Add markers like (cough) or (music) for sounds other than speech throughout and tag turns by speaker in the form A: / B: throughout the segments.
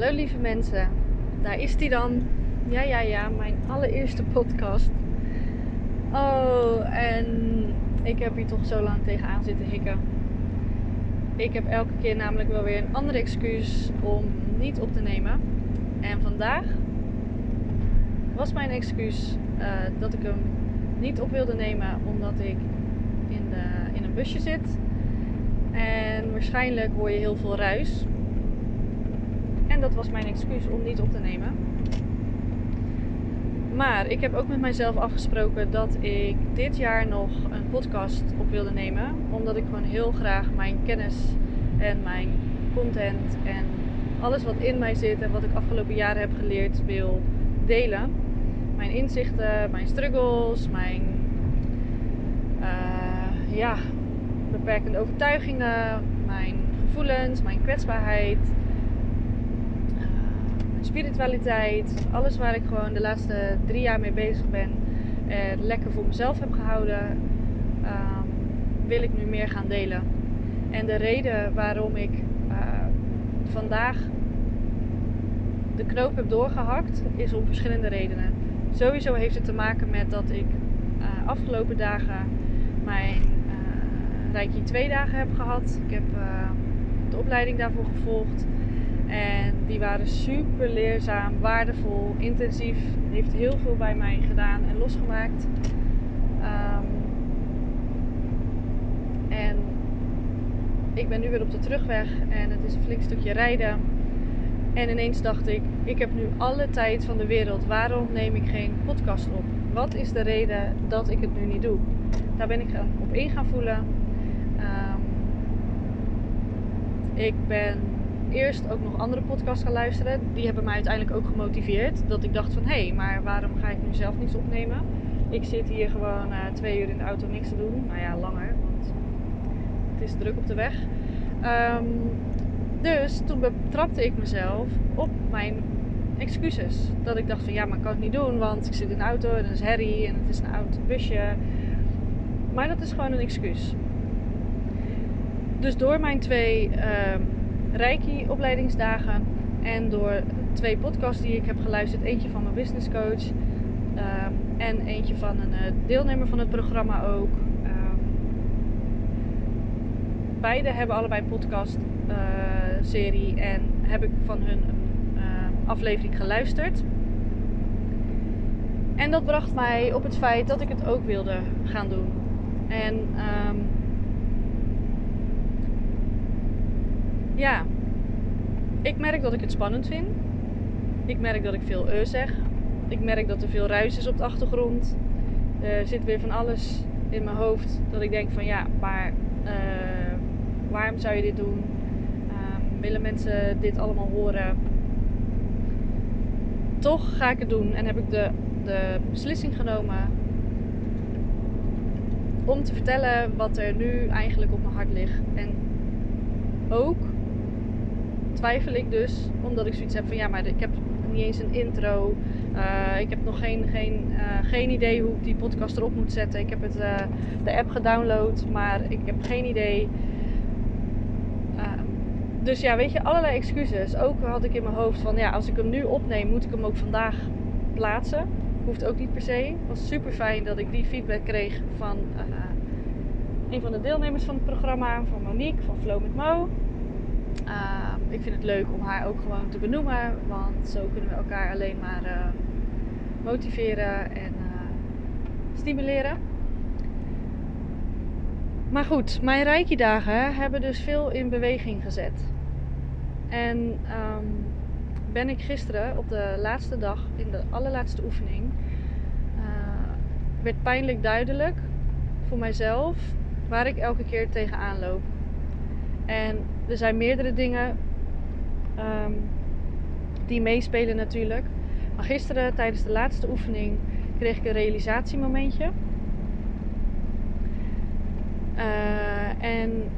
A: Hallo lieve mensen, daar is die dan. Ja, ja, ja, mijn allereerste podcast. Oh, en ik heb hier toch zo lang tegenaan zitten hikken. Ik heb elke keer namelijk wel weer een andere excuus om niet op te nemen. En vandaag was mijn excuus uh, dat ik hem niet op wilde nemen omdat ik in, de, in een busje zit. En waarschijnlijk hoor je heel veel ruis. En dat was mijn excuus om niet op te nemen. Maar ik heb ook met mijzelf afgesproken dat ik dit jaar nog een podcast op wilde nemen. Omdat ik gewoon heel graag mijn kennis en mijn content en alles wat in mij zit en wat ik afgelopen jaren heb geleerd wil delen. Mijn inzichten, mijn struggles, mijn uh, ja, beperkende overtuigingen, mijn gevoelens, mijn kwetsbaarheid spiritualiteit, alles waar ik gewoon de laatste drie jaar mee bezig ben en lekker voor mezelf heb gehouden, ehm, wil ik nu meer gaan delen. En de reden waarom ik uh, vandaag de knoop heb doorgehakt, is om verschillende redenen. Sowieso heeft het te maken met dat ik uh, afgelopen dagen mijn uh, Reiki 2 dagen heb gehad. Ik heb de opleiding daarvoor gevolgd. En die waren super leerzaam, waardevol, intensief. Heeft heel veel bij mij gedaan en losgemaakt. Um, en ik ben nu weer op de terugweg en het is een flink stukje rijden. En ineens dacht ik, ik heb nu alle tijd van de wereld. Waarom neem ik geen podcast op? Wat is de reden dat ik het nu niet doe? Daar ben ik op in gaan voelen. Um, ik ben eerst ook nog andere podcasts gaan luisteren. Die hebben mij uiteindelijk ook gemotiveerd. Dat ik dacht van, hé, hey, maar waarom ga ik nu zelf niets opnemen? Ik zit hier gewoon uh, twee uur in de auto niks te doen. Nou ja, langer, want het is druk op de weg. Um, dus toen betrapte ik mezelf op mijn excuses. Dat ik dacht van, ja, maar ik kan het niet doen, want ik zit in de auto en het is herrie en het is een oud busje. Maar dat is gewoon een excuus. Dus door mijn twee... Um, Reiki-opleidingsdagen. En door twee podcasts die ik heb geluisterd. Eentje van mijn business coach. Um, en eentje van een uh, deelnemer van het programma ook. Um, beide hebben allebei een podcast uh, serie. En heb ik van hun uh, aflevering geluisterd. En dat bracht mij op het feit dat ik het ook wilde gaan doen. En ja, ik merk dat ik het spannend vind. Ik merk dat ik veel uh zeg. Ik merk dat er veel ruis is op de achtergrond. Er zit weer van alles in mijn hoofd dat ik denk van ja, maar uh, waarom zou je dit doen? Uh, willen mensen dit allemaal horen? Toch ga ik het doen en heb ik de, de beslissing genomen om te vertellen wat er nu eigenlijk op mijn hart ligt. En ook twijfel ik dus, omdat ik zoiets heb van ja, maar ik heb niet eens een intro. Uh, ik heb nog geen, geen, uh, geen idee hoe ik die podcast erop moet zetten. Ik heb het, uh, de app gedownload, maar ik heb geen idee. dus ja, weet je, allerlei excuses. Ook had ik in mijn hoofd van ja, als ik hem nu opneem, moet ik hem ook vandaag plaatsen. Hoeft ook niet per se. Het was super fijn dat ik die feedback kreeg van een van de deelnemers van het programma, van Monique van Flow met Mo. Uh, ik vind het leuk om haar ook gewoon te benoemen, want zo kunnen we elkaar alleen maar uh, motiveren en uh, stimuleren. Maar goed, mijn Reiki-dagen hebben dus veel in beweging gezet. En um, ben ik gisteren op de laatste dag, in de allerlaatste oefening, uh, werd pijnlijk duidelijk voor mijzelf waar ik elke keer tegenaan loop. Er zijn meerdere dingen um, die meespelen natuurlijk. Maar gisteren tijdens de laatste oefening kreeg ik een realisatiemomentje. Uh, en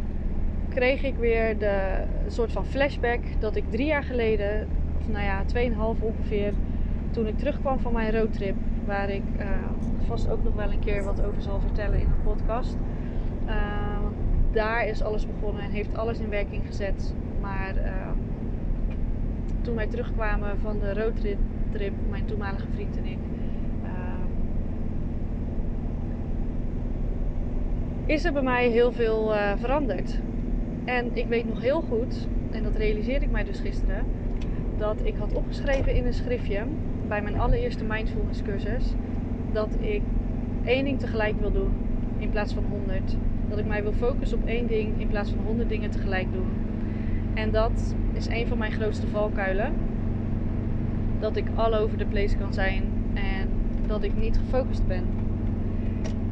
A: kreeg ik weer de soort van flashback dat ik drie jaar geleden, of nou ja, tweeënhalf ongeveer, toen ik terugkwam van mijn roadtrip, waar ik uh, vast ook nog wel een keer wat over zal vertellen in een podcast. Uh, daar is alles begonnen en heeft alles in werking gezet. Maar uh, toen wij terugkwamen van de roadtrip, trip, mijn toenmalige vriend en ik, ehm, is er bij mij heel veel uh, veranderd. En ik weet nog heel goed, en dat realiseerde ik mij dus gisteren, dat ik had opgeschreven in een schriftje bij mijn allereerste mindfulness cursus dat ik één ding tegelijk wil doen in plaats van honderd. Dat ik mij wil focussen op één ding in plaats van honderd dingen tegelijk doen. En dat is een van mijn grootste valkuilen. Dat ik all over the place kan zijn en dat ik niet gefocust ben.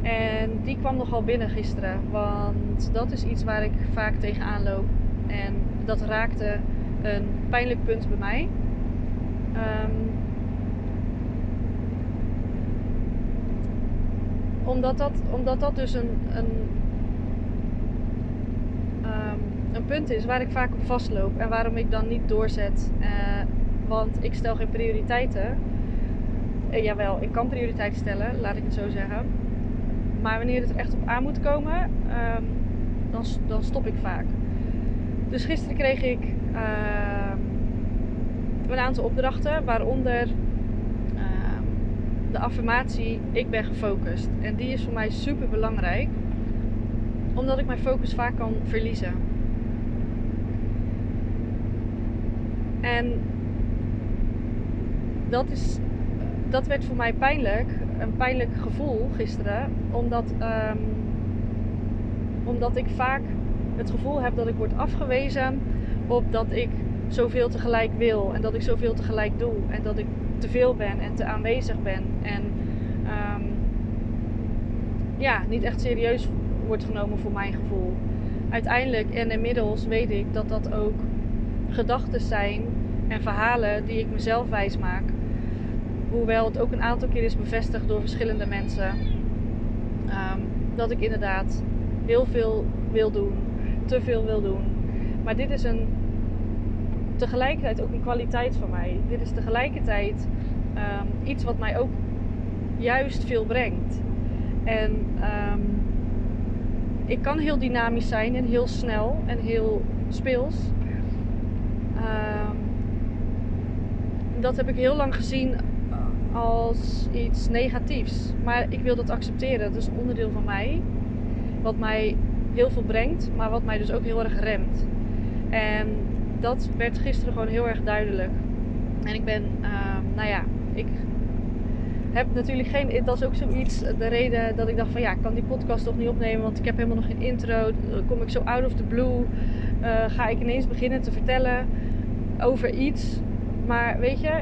A: En die kwam nogal binnen gisteren, want dat is iets waar ik vaak tegenaan loop. En dat raakte een pijnlijk punt bij mij. Um, omdat, dat, omdat dat dus een, een, um, een punt is waar ik vaak op vastloop en waarom ik dan niet doorzet. Uh, want ik stel geen prioriteiten. Uh, jawel, ik kan prioriteiten stellen, laat ik het zo zeggen. Maar wanneer het er echt op aan moet komen, um, dan, dan stop ik vaak. Dus gisteren kreeg ik uh, een aantal opdrachten, waaronder ehm, de affirmatie ik ben gefocust. En die is voor mij super belangrijk, omdat ik mijn focus vaak kan verliezen. En dat, is, dat werd voor mij pijnlijk, een pijnlijk gevoel gisteren, omdat, um, omdat ik vaak het gevoel heb dat ik word afgewezen op dat ik zoveel tegelijk wil en dat ik zoveel tegelijk doe en dat ik te veel ben en te aanwezig ben en um, ja, niet echt serieus wordt genomen voor mijn gevoel. Uiteindelijk en inmiddels weet ik dat dat ook gedachten zijn en verhalen die ik mezelf wijs maak. Hoewel het ook een aantal keer is bevestigd door verschillende mensen. Um, dat ik inderdaad heel veel wil doen, te veel wil doen. Maar dit is een tegelijkertijd ook een kwaliteit van mij. Dit is tegelijkertijd um, iets wat mij ook juist veel brengt. En um, ik kan heel dynamisch zijn en heel snel en heel speels. Um, dat heb ik heel lang gezien als iets negatiefs. Maar ik wil dat accepteren. Dat is een onderdeel van mij. Wat mij heel veel brengt, maar wat mij dus ook heel erg remt. En dat werd gisteren gewoon heel erg duidelijk. En ik ben, uh, nou ja, ik heb natuurlijk geen. Dat is ook zoiets. De reden dat ik dacht van ja, ik kan die podcast toch niet opnemen, want ik heb helemaal nog geen intro. Dan kom ik zo out of the blue. Uh, ga ik ineens beginnen te vertellen over iets. Maar weet je,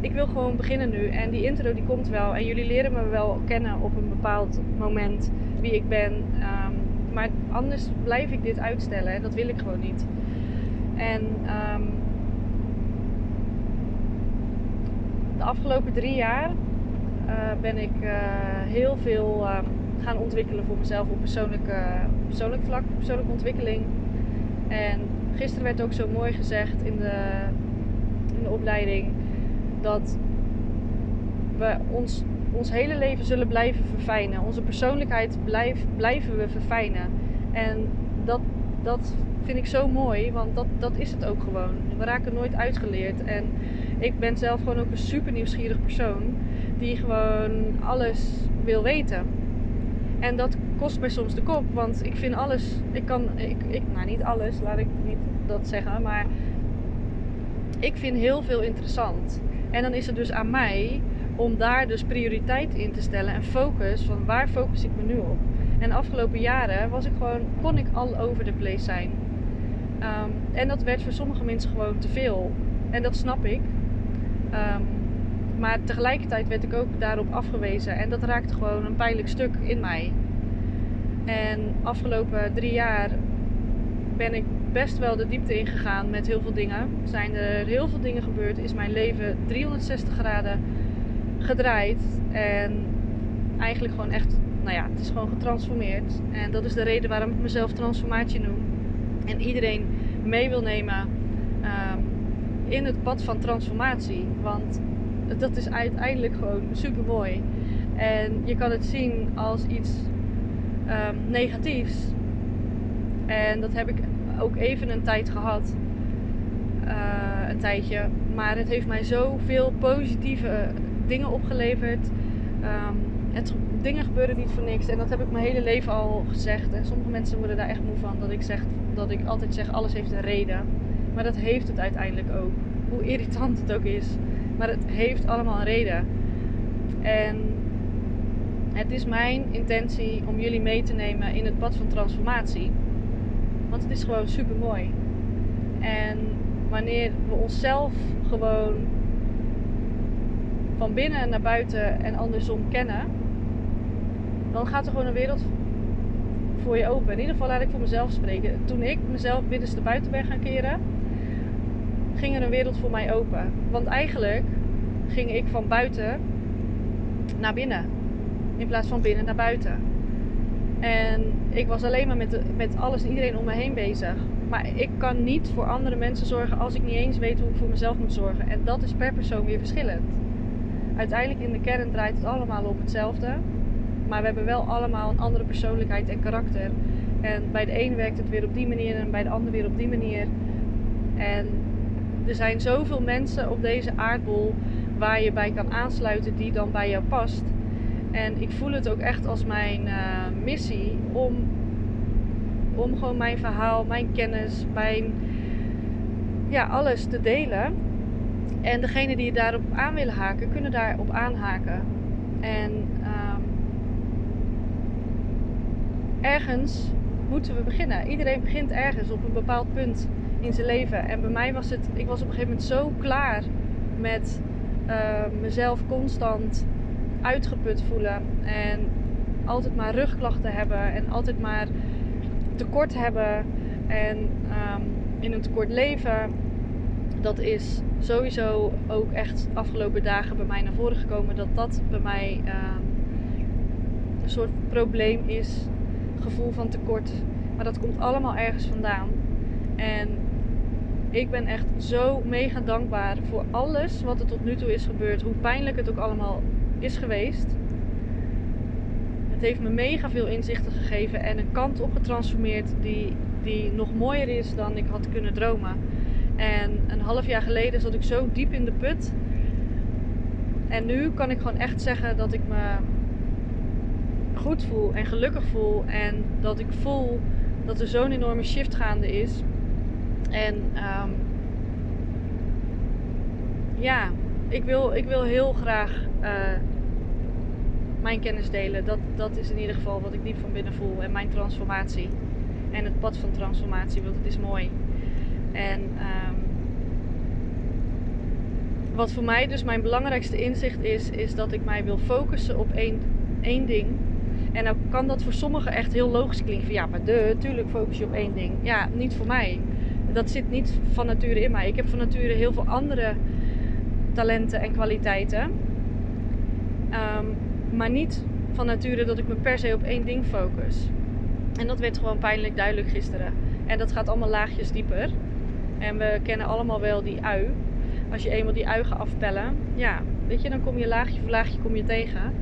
A: ik wil gewoon beginnen nu. En die intro die komt wel. En jullie leren me wel kennen op een bepaald moment wie ik ben. Um, maar anders blijf ik dit uitstellen en dat wil ik gewoon niet. En um, de afgelopen drie jaar ben ik uh, heel veel uh, gaan ontwikkelen voor mezelf op persoonlijk, persoonlijk vlak, persoonlijke ontwikkeling. En gisteren werd ook zo mooi gezegd in de, in de opleiding dat we ons, ons hele leven zullen blijven verfijnen. Onze persoonlijkheid blijf, blijven we verfijnen. En dat, dat vind ik zo mooi, want dat, dat is het ook gewoon. We raken nooit uitgeleerd. En ik ben zelf gewoon ook een super nieuwsgierig persoon die gewoon alles wil weten. En dat kost mij soms de kop, want ik vind alles, ik kan, ik, ik, nou niet alles, laat ik niet dat zeggen, maar ik vind heel veel interessant. En dan is het dus aan mij om daar dus prioriteit in te stellen en focus van waar focus ik me nu op. En de afgelopen jaren was ik gewoon, kon ik all over the place zijn. Um, en dat werd voor sommige mensen gewoon te veel. En dat snap ik. Um, maar tegelijkertijd werd ik ook daarop afgewezen. En dat raakte gewoon een pijnlijk stuk in mij. En afgelopen drie jaar ben ik best wel de diepte ingegaan met heel veel dingen. Zijn er heel veel dingen gebeurd. Is mijn leven 360 graden gedraaid. En eigenlijk gewoon echt, nou ja, het is gewoon getransformeerd. En dat is de reden waarom ik mezelf transformatie noem. En iedereen mee wil nemen um, in het pad van transformatie. Want dat is uiteindelijk gewoon super mooi. En je kan het zien als iets um, negatiefs. En dat heb ik ook even een tijd gehad. Uh, een tijdje. Maar het heeft mij zoveel positieve dingen opgeleverd. Ehm, het, dingen gebeuren niet voor niks. En dat heb ik mijn hele leven al gezegd. En sommige mensen worden daar echt moe van. Dat ik, zeg, dat ik altijd zeg, alles heeft een reden. Maar dat heeft het uiteindelijk ook. Hoe irritant het ook is. Maar het heeft allemaal een reden. En het is mijn intentie om jullie mee te nemen in het pad van transformatie. Want het is gewoon super mooi. En wanneer we onszelf gewoon van binnen naar buiten en andersom kennen, dan gaat er gewoon een wereld voor je open. In ieder geval laat ik voor mezelf spreken. Toen ik mezelf binnenste buiten ben gaan keren, ging er een wereld voor mij open. Want eigenlijk ging ik van buiten naar binnen. In plaats van binnen naar buiten. En ik was alleen maar met, met alles en iedereen om me heen bezig. Maar ik kan niet voor andere mensen zorgen als ik niet eens weet hoe ik voor mezelf moet zorgen. En dat is per persoon weer verschillend. Uiteindelijk in de kern draait het allemaal om hetzelfde. Maar we hebben wel allemaal een andere persoonlijkheid en karakter. En bij de een werkt het weer op die manier en bij de ander weer op die manier. En er zijn zoveel mensen op deze aardbol waar je bij kan aansluiten die dan bij jou past. En ik voel het ook echt als mijn uh, missie om, om gewoon mijn verhaal, mijn kennis, mijn ja, alles te delen. En degene die daarop aan willen haken, kunnen daarop aanhaken. En um, ergens moeten we beginnen. Iedereen begint ergens op een bepaald punt in zijn leven. En bij mij was het, ik was op een gegeven moment zo klaar met uh, mezelf constant uitgeput voelen. En altijd maar rugklachten hebben. En altijd maar tekort hebben. En um, in een tekort leven. Dat is sowieso ook echt afgelopen dagen bij mij naar voren gekomen. Dat dat bij mij uh, een soort probleem is. Gevoel van tekort. Maar dat komt allemaal ergens vandaan. En ik ben echt zo mega dankbaar voor alles wat er tot nu toe is gebeurd. Hoe pijnlijk het ook allemaal is geweest. Het heeft me mega veel inzichten gegeven en een kant op getransformeerd die, die nog mooier is dan ik had kunnen dromen. En een half jaar geleden zat ik zo diep in de put. En nu kan ik gewoon echt zeggen dat ik me goed voel en gelukkig voel. En dat ik voel dat er zo'n enorme shift gaande is. En um, ja, ik wil, ik wil heel graag uh, mijn kennis delen. Dat, dat is in ieder geval wat ik diep van binnen voel. En mijn transformatie. En het pad van transformatie, want het is mooi. En um, wat voor mij dus mijn belangrijkste inzicht is, is dat ik mij wil focussen op één, één ding. En dan kan dat voor sommigen echt heel logisch klinken. ja, maar de, tuurlijk focus je op één ding. Ja, niet voor mij. Dat zit niet van nature in mij. Ik heb van nature heel veel andere talenten en kwaliteiten. Um, maar niet van nature dat ik me per se op één ding focus. En dat werd gewoon pijnlijk duidelijk gisteren. En dat gaat allemaal laagjes dieper. En we kennen allemaal wel die ui. Als je eenmaal die ui gaat afpellen, ja, weet je, dan kom je laagje voor laagje kom je tegen.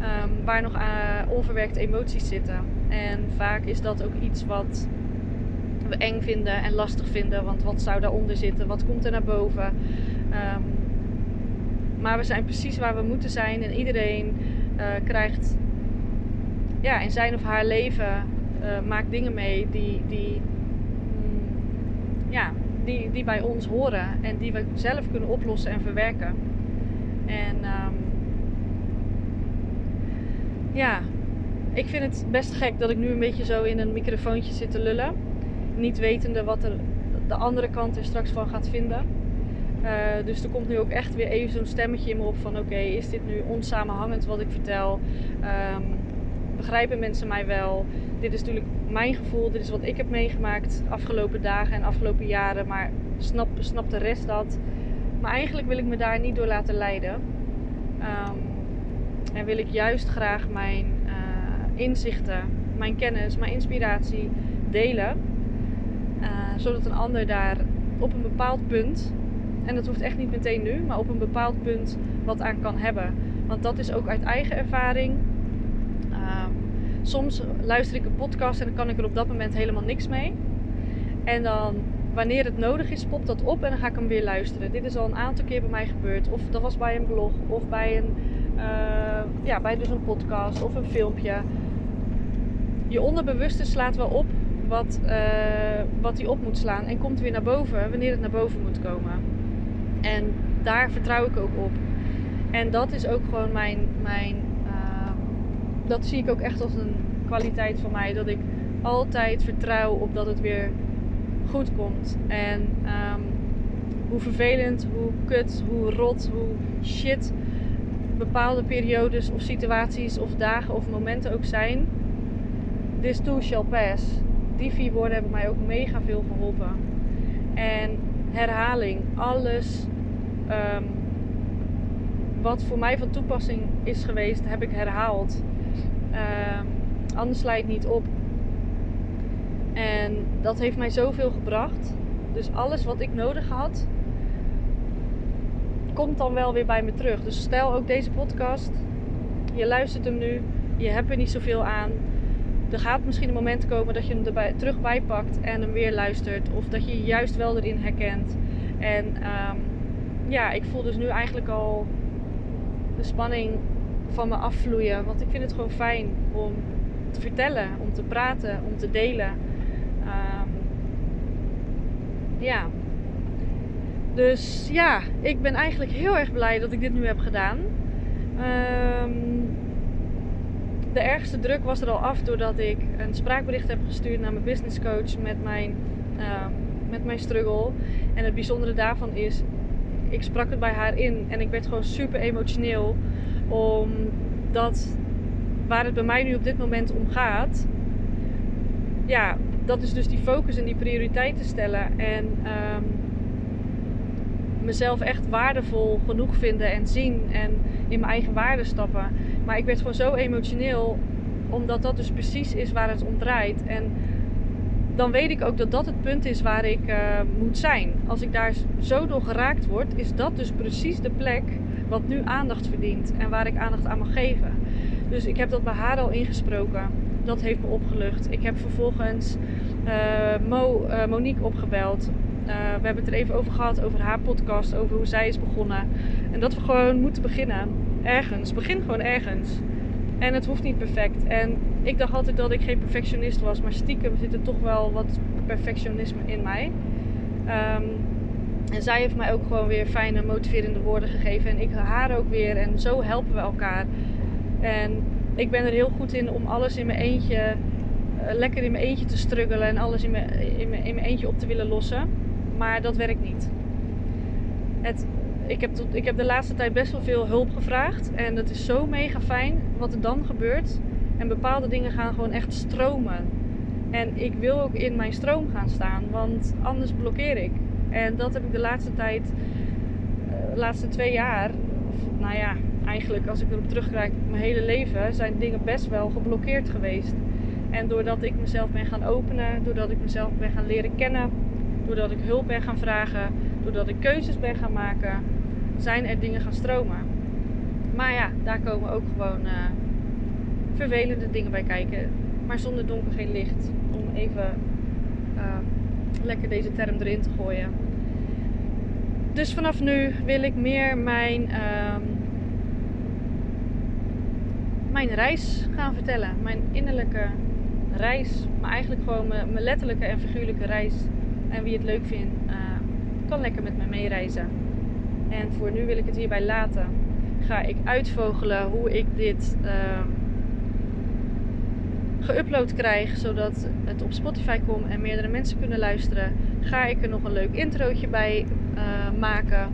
A: Um, waar nog uh, onverwerkte emoties zitten. En vaak is dat ook iets wat eng vinden en lastig vinden. Want wat zou daaronder zitten? Wat komt er naar boven? Um, maar we zijn precies waar we moeten zijn. En iedereen uh, krijgt ja, in zijn of haar leven uh, maakt dingen mee die, die, mm, ja, die, die bij ons horen. En die we zelf kunnen oplossen en verwerken. En um, ja, ik vind het best gek dat ik nu een beetje zo in een microfoontje zit te lullen. Niet wetende wat er de andere kant er straks van gaat vinden. Uh, dus er komt nu ook echt weer even zo'n stemmetje in me op van oké, is dit nu onsamenhangend wat ik vertel? Um, begrijpen mensen mij wel? Dit is natuurlijk mijn gevoel, dit is wat ik heb meegemaakt afgelopen dagen en afgelopen jaren, maar snap, snap de rest dat? Maar eigenlijk wil ik me daar niet door laten leiden. Um, en wil ik juist graag mijn uh, inzichten, mijn kennis, mijn inspiratie delen. Uh, zodat een ander daar op een bepaald punt en dat hoeft echt niet meteen nu, maar op een bepaald punt wat aan kan hebben. Want dat is ook uit eigen ervaring. Uh, soms luister ik een podcast en dan kan ik er op dat moment helemaal niks mee. En dan wanneer het nodig is, popt dat op en dan ga ik hem weer luisteren. Dit is al een aantal keer bij mij gebeurd. Of dat was bij een blog of bij een, uh, ja, bij dus een podcast of een filmpje. Je onderbewuste slaat wel op wat, uh, wat op moet slaan en komt weer naar boven wanneer het naar boven moet komen. En daar vertrouw ik ook op. En dat is ook gewoon mijn, mijn uh, dat zie ik ook echt als een kwaliteit van mij. Dat ik altijd vertrouw op dat het weer goed komt. En um, hoe vervelend, hoe kut, hoe rot, hoe shit bepaalde periodes of situaties of dagen of momenten ook zijn. This too shall pass. Die vier woorden hebben mij ook mega veel geholpen. En herhaling, alles um, wat voor mij van toepassing is geweest, heb ik herhaald. Um, anders sla niet op. En dat heeft mij zoveel gebracht. Dus alles wat ik nodig had, komt dan wel weer bij me terug. Dus stel ook deze podcast. Je luistert hem nu. Je hebt er niet zoveel aan. Er gaat misschien een moment komen dat je hem erbij, terug bijpakt en hem weer luistert. Of dat je je juist wel erin herkent. En um, ja, ik voel dus nu eigenlijk al de spanning van me afvloeien. Want ik vind het gewoon fijn om te vertellen, om te praten, om te delen. Um, ja. Dus ja, ik ben eigenlijk heel erg blij dat ik dit nu heb gedaan. Um, de ergste druk was er al af doordat ik een spraakbericht heb gestuurd naar mijn business coach met mijn, uh, met mijn struggle. En het bijzondere daarvan is, ik sprak het bij haar in en ik werd gewoon super emotioneel. Omdat waar het bij mij nu op dit moment om gaat, ja, dat is dus die focus en die prioriteiten stellen. En um, mezelf echt waardevol genoeg vinden en zien en in mijn eigen waarde stappen. Maar ik werd gewoon zo emotioneel, omdat dat dus precies is waar het om draait. En dan weet ik ook dat dat het punt is waar ik uh, moet zijn. Als ik daar zo door geraakt word, is dat dus precies de plek wat nu aandacht verdient en waar ik aandacht aan mag geven. Dus ik heb dat bij haar al ingesproken. Dat heeft me opgelucht. Ik heb vervolgens uh, Mo, uh, Monique opgebeld. we hebben het er even over gehad, over haar podcast, over hoe zij is begonnen. En dat we gewoon moeten beginnen. Ergens. Begin gewoon ergens. En het hoeft niet perfect. En ik dacht altijd dat ik geen perfectionist was, maar stiekem zit er toch wel wat perfectionisme in mij. Um, en zij heeft mij ook gewoon weer fijne, motiverende woorden gegeven. En ik haar ook weer. En zo helpen we elkaar. En ik ben er heel goed in om alles in mijn eentje, uh, lekker in mijn eentje te struggelen. En alles in mijn, in, mijn, in mijn eentje op te willen lossen. Maar dat werkt niet. Het, ik, heb tot, ik heb de laatste tijd best wel veel hulp gevraagd. En dat is zo mega fijn wat er dan gebeurt. En bepaalde dingen gaan gewoon echt stromen. En ik wil ook in mijn stroom gaan staan, want anders blokkeer ik. En dat heb ik de laatste tijd, de uh, laatste twee jaar, of nou ja, eigenlijk als ik erop terugkijk, mijn hele leven zijn dingen best wel geblokkeerd geweest. En doordat ik mezelf ben gaan openen, doordat ik mezelf ben gaan leren kennen, doordat ik hulp ben gaan vragen, doordat ik keuzes ben gaan maken, zijn er dingen gaan stromen. Maar ja, daar komen ook gewoon uh, vervelende dingen bij kijken. Maar zonder donker geen licht. Om even uh, lekker deze term erin te gooien. Dus vanaf nu wil ik meer mijn, uh, mijn reis gaan vertellen. Mijn innerlijke reis. Maar eigenlijk gewoon mijn, mijn letterlijke en figuurlijke reis. En wie het leuk vindt, uh, kan lekker met me meereizen. En voor nu wil ik het hierbij laten. Ga ik uitvogelen hoe ik dit uh, geüpload krijg, zodat het op Spotify komt en meerdere mensen kunnen luisteren. Ga ik er nog een leuk introotje bij uh, maken.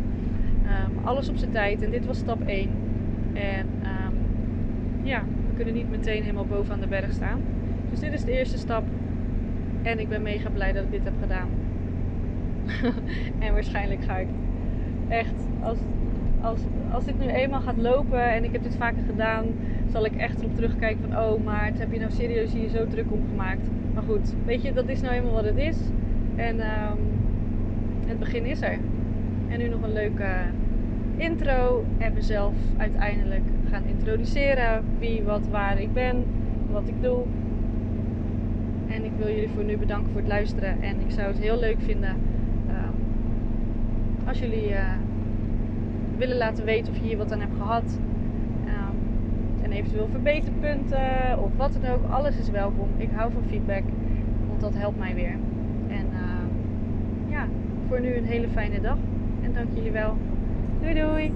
A: Um, alles op zijn tijd. En dit was stap 1. En um, ja, we kunnen niet meteen helemaal boven aan de berg staan. Dus dit is de eerste stap. En ik ben mega blij dat ik dit heb gedaan. (laughs) en waarschijnlijk ga ik echt, als, als, als dit nu eenmaal gaat lopen en ik heb dit vaker gedaan, zal ik echt erop terugkijken van oh, maar het heb je nou serieus hier zo druk om gemaakt. Maar goed, weet je, dat is nou eenmaal wat het is. En um, het begin is er. En nu nog een leuke intro en mezelf uiteindelijk gaan introduceren. Wie, wat, waar ik ben, wat ik doe. En ik wil jullie voor nu bedanken voor het luisteren. En ik zou het heel leuk vinden als jullie eh, willen laten weten of je hier wat aan hebt gehad. ehm, en eventueel verbeterpunten of wat dan ook. Alles is welkom. Ik hou van feedback. Want dat helpt mij weer. En eh, ja, voor nu een hele fijne dag. En dank jullie wel. Doei doei!